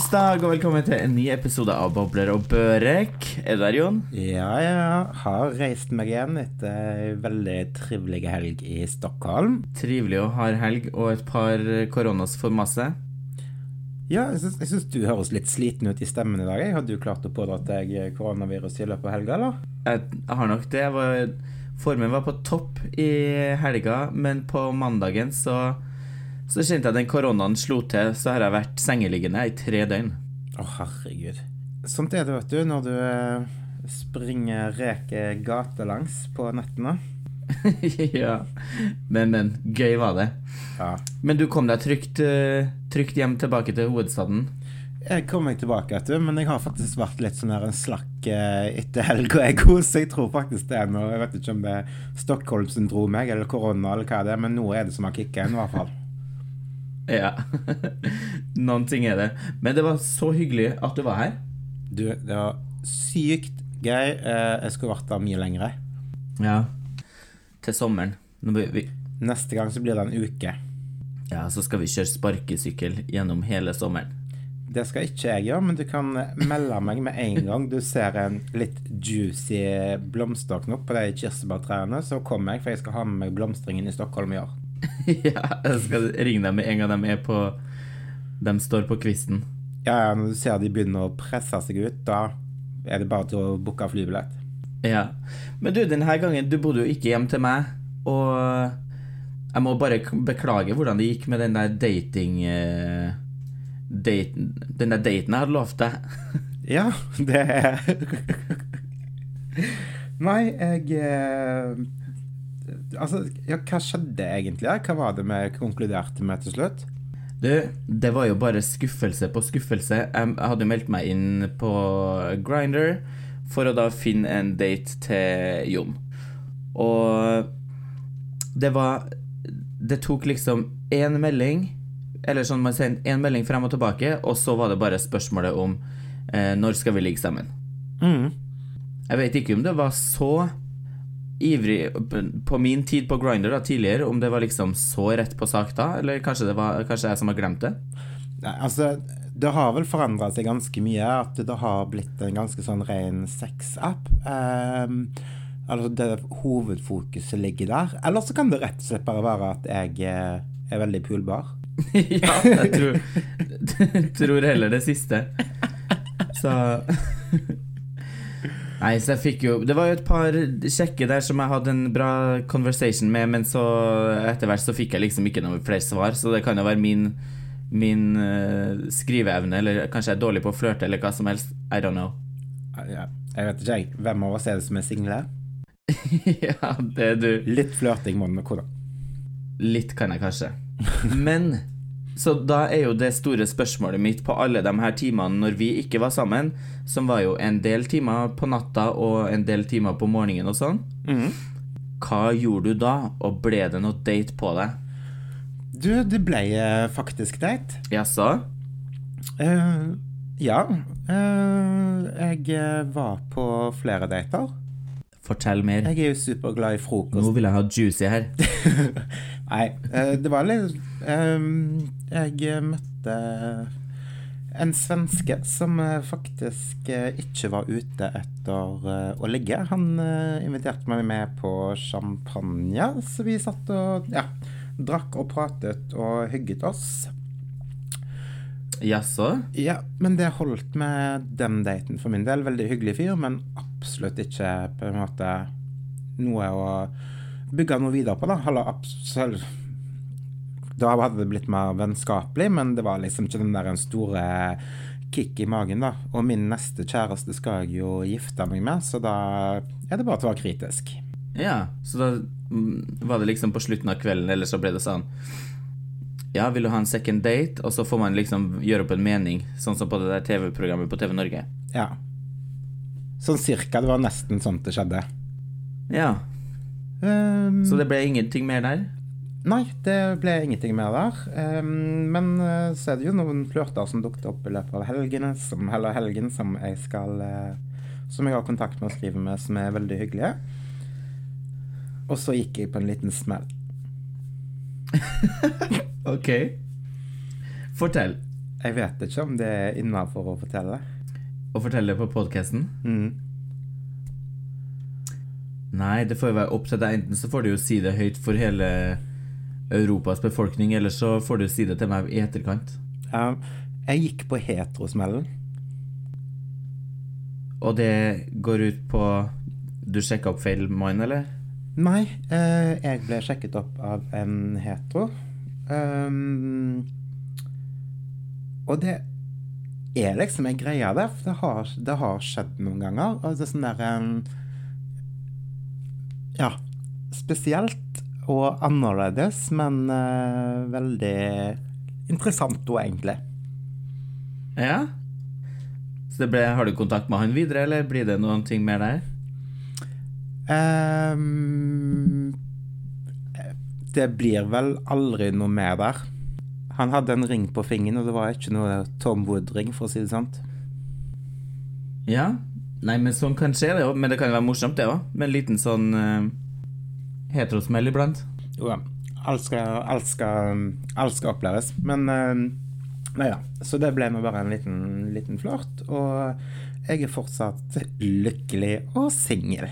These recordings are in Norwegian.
Onsdag og velkommen til en ny episode av Bobler og børek. Er du der, Jon? Ja, ja. Har reist meg igjen etter ei veldig trivelig helg i Stockholm. Trivelig og hard helg og et par koronas for masse. Ja, jeg syns, jeg syns du høres litt sliten ut i stemmen i dag. Har du klart å pådra deg koronavirus i løpet av helga, eller? Jeg har nok det. Var, formen var på topp i helga, men på mandagen så, så kjente jeg den koronaen slo til, så har jeg vært sengeliggende i tre døgn. Å, herregud. Sånt er det, vet du, når du eh, springer reker gatelangs på nettene. ja. Men, men. Gøy var det. Ja. Men du kom deg trygt, eh, trygt hjem tilbake til hovedstaden? Jeg kom meg tilbake, vet du, men jeg har faktisk vært litt sånn her en slakk eh, etter helga, jeg òg, så jeg tror faktisk det er noe Jeg vet ikke om det er Stockholm-syndromet eller korona eller hva det er, men nå er det som har kicka inn, i hvert fall. Ja. Noen ting er det. Men det var så hyggelig at du var her. Du, det var sykt gøy. Eh, Jeg skulle vært der mye lengre. Ja. Til sommeren. Neste gang så blir det en uke. ja, så skal vi kjøre sparkesykkel gjennom hele sommeren. Det skal ikke jeg gjøre, men du kan melde meg med en gang du ser en litt juicy blomsterknopp på de kirsebærtrærne, så kommer jeg, for jeg skal ha med meg blomstringen i Stockholm i år. ja, jeg skal ringe dem med en gang de er på De står på kvisten. Ja, ja, når du ser de begynner å presse seg ut, da er det bare til å booke flybillett. Ja. Men du, denne gangen Du bodde jo ikke hjem til meg, og jeg må bare beklage hvordan det gikk med den der dating eh, date, Den der daten jeg hadde lovt deg. Ja, det Nei, jeg eh, Altså, ja, hva skjedde egentlig? Hva var det vi konkluderte med til slutt? Du, det var jo bare skuffelse på skuffelse. Jeg hadde jo meldt meg inn på Grinder for å da finne en date til Jon. Og det var Det tok liksom én melding, eller sånn man sendte én melding frem og tilbake, og så var det bare spørsmålet om eh, når skal vi ligge sammen. Mm. Jeg vet ikke om det var så ivrig på min tid på Grinder tidligere, om det var liksom så rett på sak da, eller kanskje det var kanskje jeg som har glemt det? Nei, altså, det har vel forandra seg ganske mye. At det har blitt en ganske sånn ren sexapp. Um, altså det hovedfokuset ligger der. Eller så kan det rett og slett bare være at jeg eh, er veldig pulbar. ja, jeg tror, tror heller det siste. Så Nei, så jeg fikk jo Det var jo et par kjekke der som jeg hadde en bra conversation med, men så etter hvert så fikk jeg liksom ikke noe flere svar, så det kan jo være min Min uh, skriveevne, eller kanskje jeg er dårlig på å flørte, eller hva som helst. I don't know. Ja, jeg vet ikke, jeg. Hvem av oss er det som er single? ja, det er du. Litt flørting må det nok. Litt kan jeg kanskje. Men Så da er jo det store spørsmålet mitt på alle de her timene når vi ikke var sammen, som var jo en del timer på natta og en del timer på morgenen og sånn, Mhm. hva gjorde du da, og ble det noe date på deg? Du, det ble eh, faktisk date. Jaså? Uh, ja. Uh, jeg var på flere dater. Fortell mer. Jeg er jo superglad i frokost. Nå vil jeg ha juicy her. Nei, eh, det var litt eh, Jeg eh, møtte en svenske som eh, faktisk ikke var ute etter å ligge. Han inviterte meg med på champagne, så vi satt og ja, drakk og pratet og hygget oss. Jaså? Ja, men det holdt med den daten for min del. Veldig hyggelig fyr, men absolutt ikke på en måte noe å bygge noe videre på, da. Eller absolutt Da hadde det blitt mer vennskapelig, men det var liksom ikke den der en store kick i magen, da. Og min neste kjæreste skal jeg jo gifte meg med, så da er det bare til å være kritisk. Ja, så da mm, var det liksom på slutten av kvelden, eller så ble det sånn Ja, vil du ha en second date? Og så får man liksom gjøre opp en mening, sånn som på det der TV-programmet på TV Norge. Ja. Sånn cirka. Det var nesten sånn det skjedde. Ja, Um, så det ble ingenting mer der? Nei, det ble ingenting mer der. Um, men eh, så er det jo noen flørter som dukket opp i løpet av helgene, som, eller helgen som jeg skal eh, Som jeg har kontakt med og skriver med, som er veldig hyggelige. Og så gikk jeg på en liten smell. Ok. Fortell. Jeg vet ikke om det er innafor å fortelle. Å fortelle på podkasten? Mm. Nei, det får jo være opp til deg. Enten så får du jo si det høyt for hele Europas befolkning, eller så får du si det til meg i etterkant. Uh, jeg gikk på heterosmellen. Og det går ut på Du sjekka opp feil mann, eller? Nei, uh, jeg ble sjekket opp av en hetero. Um, og det er liksom en greie der, for det har, det har skjedd noen ganger. Det er sånn der um, Ja, spesielt og annerledes, men uh, veldig interessant òg, egentlig. Ja? Så det ble, har du kontakt med han videre, eller blir det noen ting mer der? Um, det blir vel aldri noe mer der. Han hadde en ring på fingeren, og det var ikke noe Tom Wood-ring, for å si det sant. Ja. Nei, men sånn kan skje, det òg. Men det kan jo være morsomt, det òg. Med en liten sånn uh, heterosmell iblant. Jo ja. Alt skal, alt skal, alt skal oppleves. Men uh, Nei da. Så det ble nå bare en liten, liten flørt. Og jeg er fortsatt lykkelig og singel.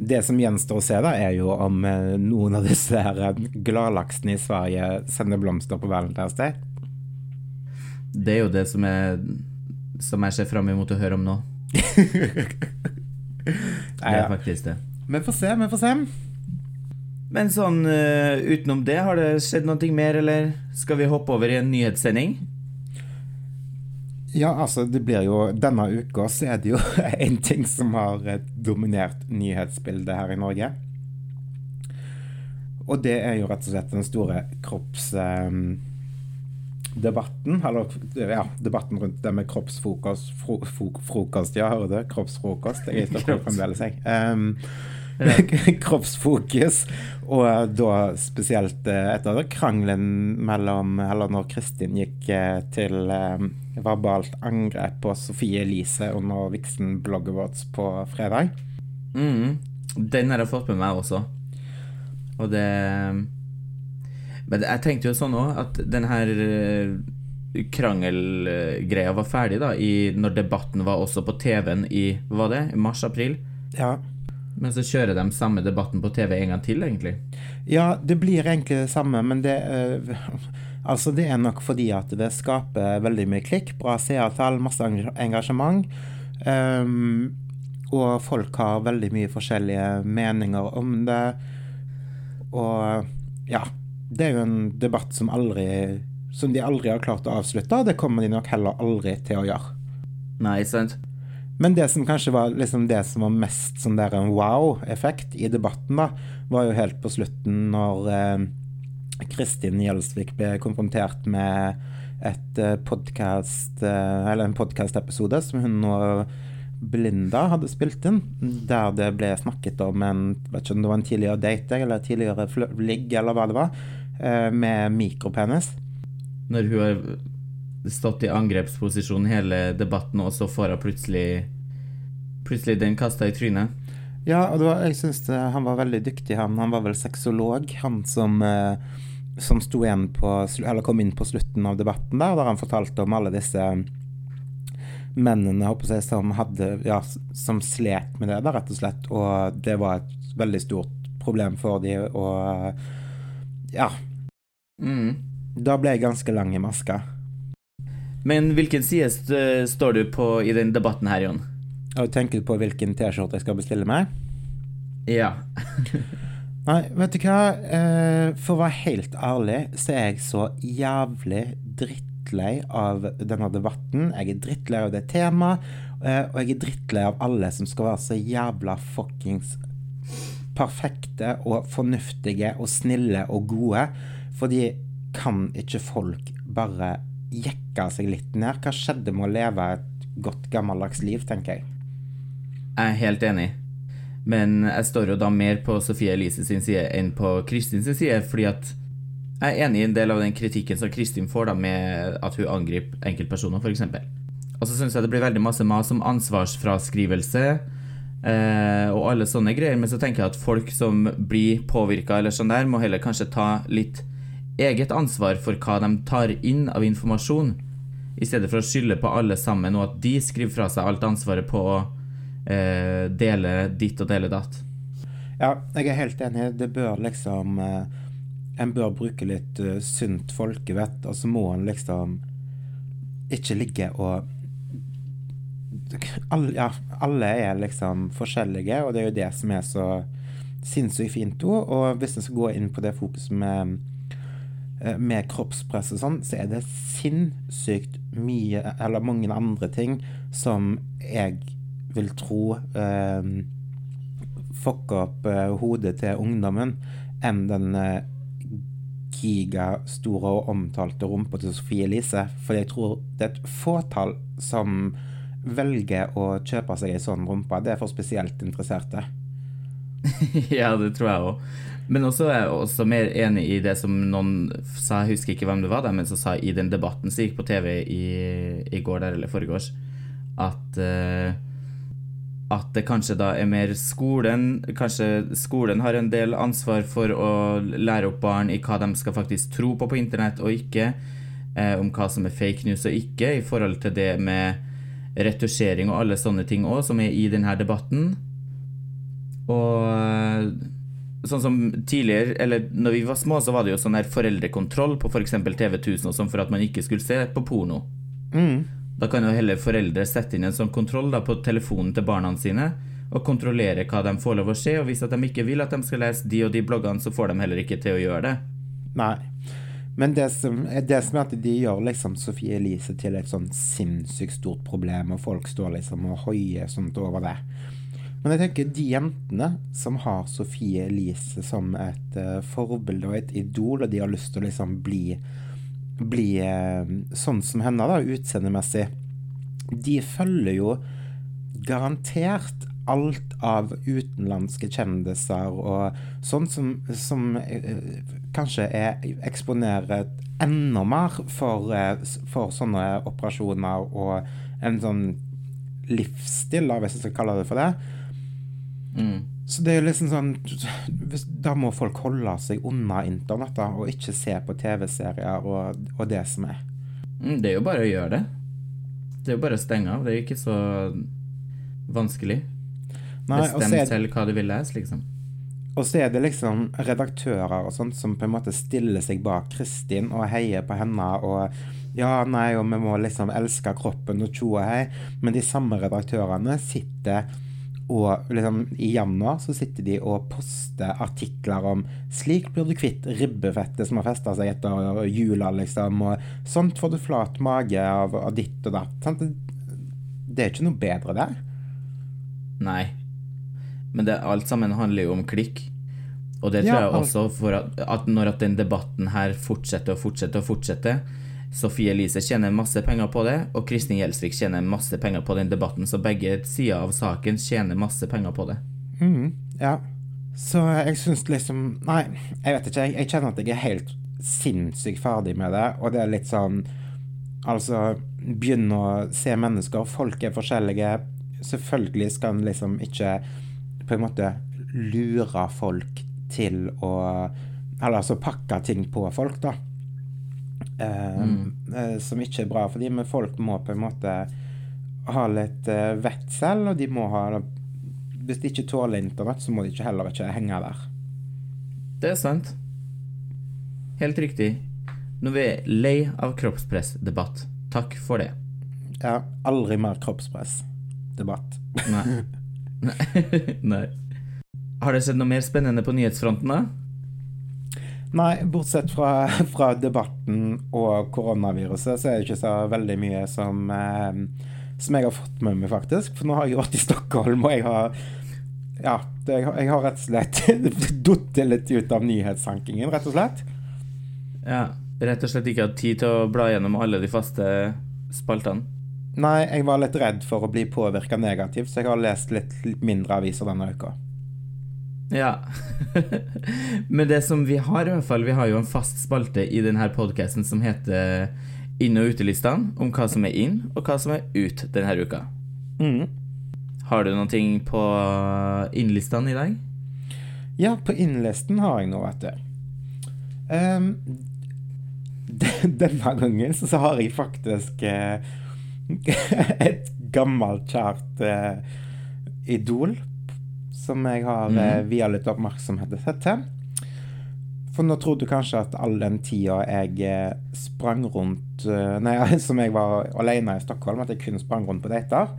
Det som gjenstår å se, da, er jo om eh, noen av disse gladlaksene i Sverige sender blomster på Valentine's Day. Det er jo det som, er, som jeg ser fram imot å høre om nå. Det er faktisk det. Vi får se, vi får se. Men sånn uh, utenom det, har det skjedd noe mer, eller skal vi hoppe over i en nyhetssending? Ja, altså, det blir jo Denne uka så er det jo en ting som har dominert nyhetsbildet her i Norge. Og det er jo rett og slett den store kropps... Um, eller ja, debatten rundt det med kroppsfrokost fro, fro, Frokost, ja, hører du? Kroppsfrokost. Jeg er ikke fremdeles, jeg. Um, kroppsfokus. Og da spesielt etter krangelen mellom Eller når Kristin gikk til um, verbalt angrep på Sofie Elise under Vixen-blogget vårt på fredag. Mm, den har jeg fått med meg også. Og det Men jeg tenkte jo sånn òg, at den her krangelgreia var ferdig da i, når debatten var også på TV-en i var det, mars-april. Ja. Men så kjører de samme debatten på TV en gang til, egentlig. Ja, det blir egentlig det samme, men det øh, Altså, det er nok fordi at det skaper veldig mye klikk, bra seertall, masse engasjement. Um, og folk har veldig mye forskjellige meninger om det. Og ja. Det er jo en debatt som aldri Som de aldri har klart å avslutte, det kommer de nok heller aldri til å gjøre. Nei, sant. Men det som kanskje var liksom det som var mest sånn der en wow-effekt i debatten, da, var jo helt på slutten når eh, Kristin Gjelsvik ble konfrontert med et eh, podcast, eh, eller en podkastepisode som hun og Belinda hadde spilt inn, der det ble snakket om en vet ikke om det var en tidligere date eller tidligere ligg, eller hva det var, med mikropenis. Når hun har stått i angrepsposisjon hele debatten, og så får hun plutselig plutselig den kasta i trynet. Ja, og var, jeg syns han var veldig dyktig, han. Han var vel sexolog, han som eh, som på, eller kom inn på slutten av debatten, der, der han fortalte om alle disse mennene jeg, som, hadde, ja, som slet med det, da, rett og slett. Og det var et veldig stort problem for dem, og ja. Mm. Da ble jeg ganske lang i maska. Men hvilken side står du på i den debatten her, Jon? Og tenker du på hvilken T-skjorte jeg skal bestille meg? Ja. Nei, vet du hva? Eh, for å være helt ærlig, så er jeg så jævlig drittlei av denne debatten. Jeg er drittlei av det temaet, eh, og jeg er drittlei av alle som skal være så jævla fuckings perfekte og fornuftige og snille og gode. Fordi kan ikke folk bare jekke seg litt ned? Hva skjedde med å leve et godt, gammeldags liv, tenker jeg. Jeg er helt enig. Men jeg står jo da mer på Sofie Elise sin side enn på Kristin sin side, fordi at jeg er enig i en del av den kritikken som Kristin får da med at hun angriper enkeltpersoner, f.eks. Og så syns jeg det blir veldig masse mas om ansvarsfraskrivelse eh, og alle sånne greier, men så tenker jeg at folk som blir påvirka eller sånn der, må heller kanskje ta litt eget ansvar for hva de tar inn av informasjon. I stedet for å skylde på alle sammen, og at de skriver fra seg alt ansvaret på å eh, dele ditt og dele datt. Ja, jeg er helt enig. Det bør liksom eh, En bør bruke litt uh, sunt folkevett, og så må en liksom ikke ligge og alle, ja, alle er liksom forskjellige, og det er jo det som er så sinnssykt fint òg. Og hvis en skal gå inn på det fokuset med, eh, med kroppspress og sånn, så er det sinnssykt mye, eller mange andre ting, som jeg vil tro eh, fucker opp eh, hodet til ungdommen enn den eh, gigastore og omtalte rumpa til Sofie Elise. For jeg tror det er et fåtall som velger å kjøpe seg ei sånn rumpe. Det er for spesielt interesserte. ja, det tror jeg òg. Men også er jeg også mer enig i det som noen sa, jeg husker ikke hvem det var, der, men som sa i den debatten som gikk på TV i, i går der, eller foregårs, at uh, at det kanskje da er mer skolen Kanskje skolen har en del ansvar for å lære opp barn i hva de skal faktisk tro på på internett og ikke, eh, om hva som er fake news og ikke, i forhold til det med retusjering og alle sånne ting òg, som er i denne debatten. Og eh, sånn som tidligere, eller når vi var små, så var det jo sånn her foreldrekontroll på f.eks. TV 1000 og sånn for at man ikke skulle se på porno. Mm. Da kan jo heller foreldre sette inn en sånn kontroll da, på telefonen til barna sine og kontrollere hva de får lov å se, og hvis at de ikke vil at de skal lese de og de bloggene, så får de heller ikke til å gjøre det. Nei. Men det som, det som er at de gjør liksom Sofie Elise til et sånn sinnssykt stort problem, og folk står liksom og hoier sånt over det. Men jeg tenker de jentene som har Sofie Elise som et uh, forbilde og et idol, og de har lyst til å liksom bli bli uh, sånn som henne, da, utseendemessig, de følger jo garantert alt av utenlandske kjendiser og sånn som, som uh, kanskje er, eksponert enda mer for, for sånne operasjoner og en sånn livsstil, hvis jeg skal kalle det for det. Mm. Så det er jo liksom sånn Da må folk holde seg unna internett da, og ikke se på TV-serier og, og, det som er. Mm, det er jo bare å gjøre det. Det er jo bare å stenge av. Det er jo ikke så vanskelig. Nei, Bestem selv hva du vil lese, liksom. Og så er det liksom redaktører og sånt som på en måte stiller seg bak Kristin og heier på henne og ja, nei, og vi må liksom elske kroppen og tjo og hei. Men de samme redaktørene sitter og liksom i januar så sitter de og poster artikler om 'Slik blir du kvitt ribbefettet som har festa seg etter jula', liksom. Og 'Sånt får du flat mage av, av ditt og datt'. Sant? Det er ikke noe bedre der. Nei. Men det, alt sammen handler jo om klikk. Og det tror ja, jeg også for at, at når at den debatten her fortsetter og fortsetter og fortsetter, Sofie Elise tjener masse penger på det, og Kristin Gjelsvik tjener masse penger på den debatten, så begge sider av saken tjener masse penger på det. Mm, ja. Så jeg syns liksom Nei, jeg vet ikke. Jeg, jeg kjenner at jeg er helt sinnssykt ferdig med det, og det er litt sånn Altså, begynn å se mennesker. Folk er forskjellige. Selvfølgelig skal en liksom ikke på en måte lure folk til å Eller altså pakke ting på folk, da. Eh, mm. Eh, som ikke er bra for dem, men folk må på en måte ha litt uh, vett selv, og de må ha Hvis de ikke tåler internett, så må de ikke heller ikke henge der. Det er sant. Helt riktig. Vi er lei av kroppspressdebatt, takk for det. Ja, aldri mer kroppspressdebatt. Nei. Nei. Har dere sett noe mer spennende på nyhetsfronten, da? Nei, bortsett fra, fra, debatten og koronaviruset, så er det ikke så veldig mye som, eh, som jeg har fått med meg, faktisk. For nå har jeg vært i Stockholm, og jeg har Ja, det, jeg, har rett og slett datt litt ut av nyhetssankingen, rett og slett. Ja, rett og slett ikke hatt tid til å bla gjennom alle de faste spaltene? Nei, jeg var litt redd for å bli påvirka negativt, så jeg har lest litt, litt mindre aviser denne uka. Ja. Men det som vi har, i hvert fall Vi har jo en fast spalte i denne podkasten som heter Inn- og utelistene, om hva som er inn, og hva som er ut denne uka. Mm. Har du noen ting på innlistene i dag? Ja, på innlisten har jeg noe, vet du. Um, denne gangen så har jeg faktisk uh, et gammelt, kjært uh, idol som jeg har eh, via litt oppmerksomhet til. For nå trodde du kanskje at all den tida jeg eh, sprang rundt eh, Nei, som jeg var alene i Stockholm, at jeg kun sprang rundt på dater.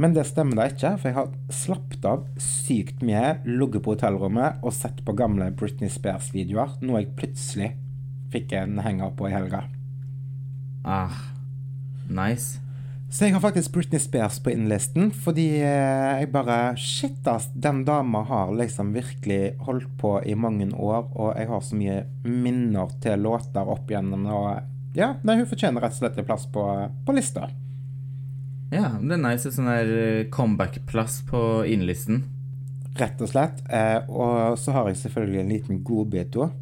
Men det stemmer da ikke, for jeg har slappet av sykt mye, ligget på hotellrommet og sett på gamle Britney Spears-videoer, noe jeg plutselig fikk en henger på i helga. Ah, nice. Så jeg har faktisk Britney Spears på innlisten, fordi eh, jeg bare Shit, ass. Den dama har liksom virkelig holdt på i mange år, og jeg har så mye minner til låter opp igjennom, og ja, nei, hun fortjener rett og slett en plass på, på lista. Ja, det er nice. Sånn der eh, comeback-plass på innlisten. Rett og slett. Eh, og så har jeg selvfølgelig en liten godbit òg.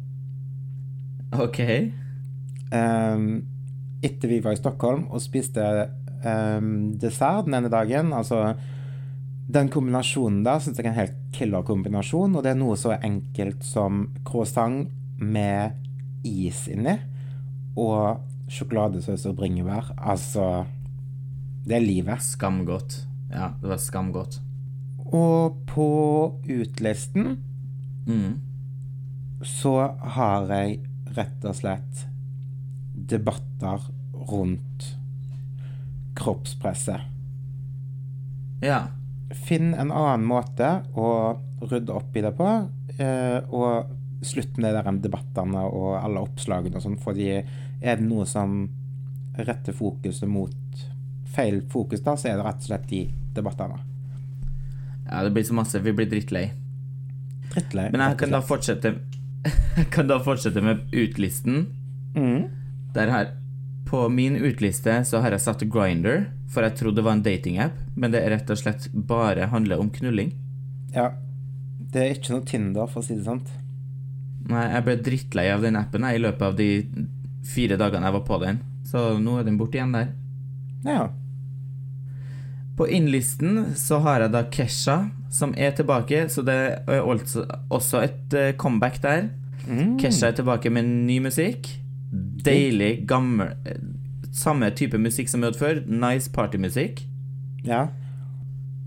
OK. Eh, etter vi var i Stockholm og spiste um, dessert den ene dagen Altså, den kombinasjonen der syns jeg er en helt killer kombinasjon. Og det er noe så enkelt som croissant med is inni. Og sjokoladesaus og bringebær. Altså Det er livet. Skamgodt. Ja, det var skamgodt. Og på utlisten Mm. så har jeg rett og slett debatter rundt kroppspresset. Ja. Finn en annen måte å rydde opp i det på, eh, og slutt med de debattene og alle oppslagene og sånn, fordi er det noe som retter fokuset mot feil fokus, da, så er det rett og slett de debattene. ja, det blir så masse. Vi blir drittlei. Drittlei. Men jeg kan da fortsette Jeg kan da fortsette med utlisten. mm. Der her På min utliste så har jeg satt Grinder, for jeg trodde det var en datingapp, men det er rett og slett bare handler om knulling. Ja. Det er ikke noe Tinder, for å si det sant. Nei, jeg ble drittlei av den appen jeg, i løpet av de fire dagene jeg var på den, så nå er den borte igjen der. Ja. På innlisten så har jeg da Kesha, som er tilbake, så det er også et eh, comeback der. Mm. Kesha er tilbake med ny musikk. Deilig, gammel Samme type musikk som vi hadde før. Nice partymusikk. Ja.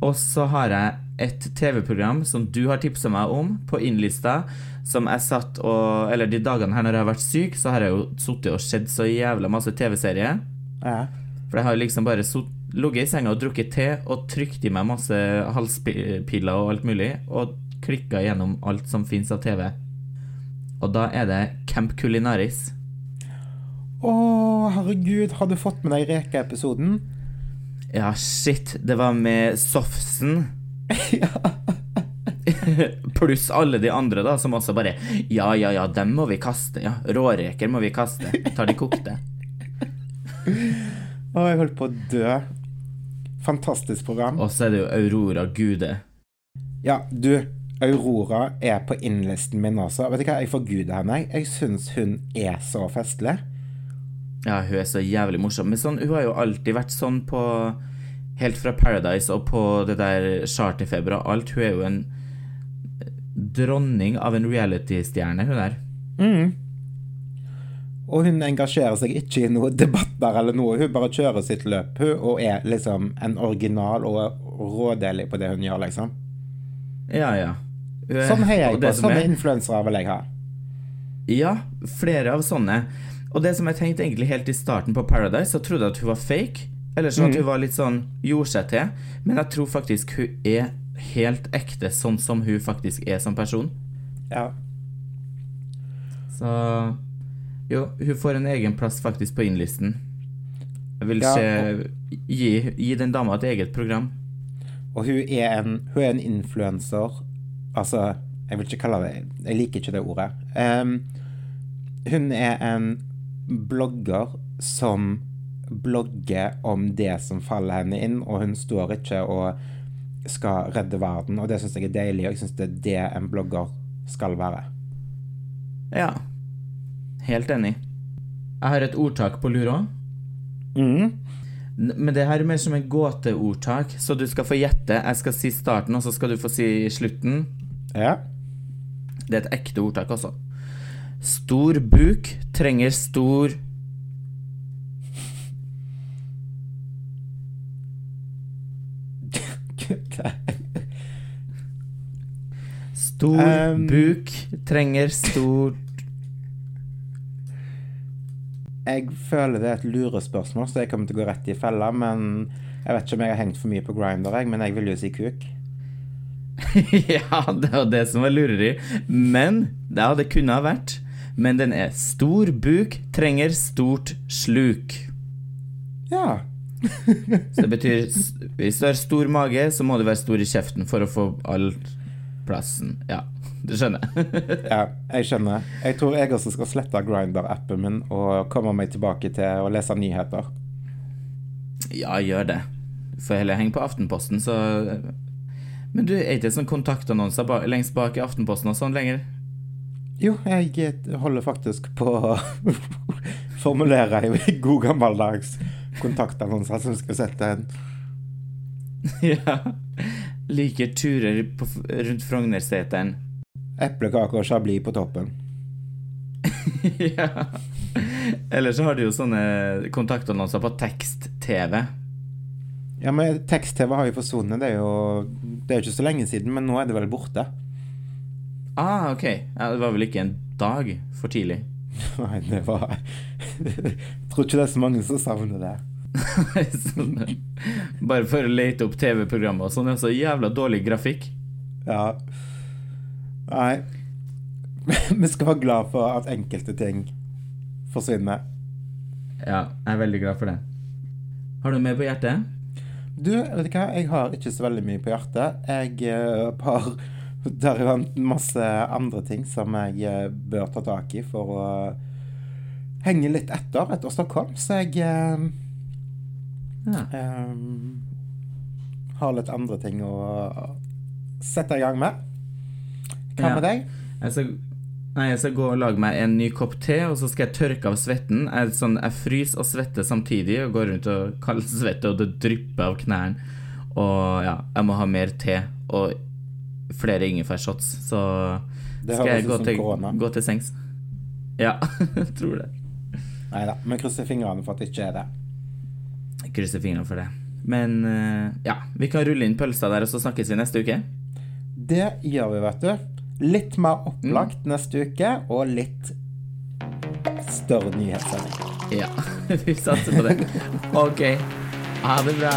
Og så har jeg et TV-program som du har tipsa meg om, på innlista, som jeg satt og Eller de dagene her når jeg har vært syk, så har jeg jo sittet og sett så jævla masse TV-serier. Ja. For jeg har liksom bare ligget i senga og drukket te og trykt i meg masse halspiller og alt mulig, og klikka gjennom alt som fins av TV. Og da er det Camp Culinaris. Å, herregud, har du fått med deg Reka-episoden? Ja, shit, det var med Sofsen. Pluss alle de andre, da, som også bare Ja, ja, ja, dem må vi kaste. Ja, råreker må vi kaste. Tar de kokte. Å, jeg holdt på å dø. Fantastisk program. Og så er det jo Aurora Gude. Ja, du, Aurora er på innlisten min også. Vet du hva, jeg forguder henne. Jeg syns hun er så festlig. Ja, hun er så jævlig morsom. Men sånn, hun har jo alltid vært sånn på Helt fra Paradise og på det der Charterfeber og alt. Hun er jo en dronning av en reality-stjerne, hun der. Mm. Og hun engasjerer seg ikke i noen debatter eller noe. Hun bare kjører sitt løp, hun, og er liksom en original og rådelig på det hun gjør, liksom. Ja, ja. Hun Sånn heier jeg på. Sånne er- influensere vil jeg ha. Ja, flere av sånne. Og det som jeg tenkte egentlig helt i starten på Paradise, så trodde jeg at hun var fake. Eller sånn at hun var litt sånn gjorde seg til. Men jeg tror faktisk hun er helt ekte, sånn som hun faktisk er som person. Ja. Så jo, hun får en egen plass faktisk på innlisten. Jeg vil Ja, se gi, gi den dama et eget program. Og hun er en, hun er en influenser Altså, jeg vil ikke kalle det Jeg liker ikke det ordet. Um, hun er en blogger som blogger om det som faller henne inn, og hun står ikke og skal redde verden, og det syns jeg er deilig, og jeg syns det er det en blogger skal være. Ja. Helt enig. Jeg har et ordtak på lur òg. Mm. Men det her er mer som et gåteordtak, så du skal få gjette. Jeg skal si starten, og så skal du få si slutten. Ja. Det er et ekte ordtak, altså. Stor buk trenger stor Stor um, buk trenger stor Jeg føler det er et lurespørsmål, så jeg kommer til å gå rett i fella. Men jeg vet ikke om jeg har hengt for mye på Grinder, men jeg vil jo si kuk. ja, det var det som var lureri. Men det hadde kunnet ha vært men den er stor buk trenger stort sluk. Ja. Så det betyr Hvis du har stor mage, så må du være stor i kjeften for å få all plassen. Ja, du skjønner. ja, jeg skjønner. Jeg tror jeg også skal slette Grindr-appen min og komme meg tilbake til å lese nyheter. Ja, gjør det. Får heller henge på Aftenposten, så Men du, er ikke sånn kontaktannonser lengst bak i Aftenposten og sånn lenger? Jo, jeg holder faktisk på å formulere en god gammeldags kontaktannonse som skal sette en ja. Like turer på, rundt Frognerseteren. eplekake og chablis på toppen. ja. Eller så har du jo sånne kontaktannonser på tekst-TV. Ja, men tekst-TV har jo forsvunnet. Det er jo det er ikke så lenge siden, men nå er det vel borte. Ah, ok. Ja, det var vel ikke en dag for tidlig. Nei, det var Jeg tror ikke det er så mange som savner det. sånn, bare for å lete opp TV-programmer og sånn. Det er så jævla dårlig grafikk. Ja. Nei. Vi skal være glad for at enkelte ting forsvinner. Ja, jeg er veldig glad for det. Har du mer på hjertet? Du, vet du hva? Jeg har ikke så veldig mye på hjertet. Jeg eh, har deriblant masse andre ting som jeg eh, bør ta tak i for å henge litt etter etter Stockholm. Så jeg eh, Ja. eh, har litt andre ting å sette i gang med. Hva Ja. med deg? Jeg skal, nei, jeg skal gå og lage meg en ny kopp te, og så skal jeg tørke av svetten. Jeg, sånn, jeg fryser og svetter samtidig, og går rundt og kaldsvetter, og det drypper av knærne. Og ja, jeg må ha mer te og flere ingefærshots, så Det skal jeg gå til, gå til sengs. Ja, jeg tror det. Nei da, vi krysser fingrene for at det ikke er det. Krysser fingrene for det. Men eh, ja, vi kan rulle inn pølsa der, og så snakkes vi neste uke. Det gjør vi, vet du. Litt mer Mm. opplagt neste uke, og litt større nyhetssending. Ja, vi satser på det. OK. Ha det bra.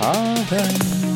Ha det.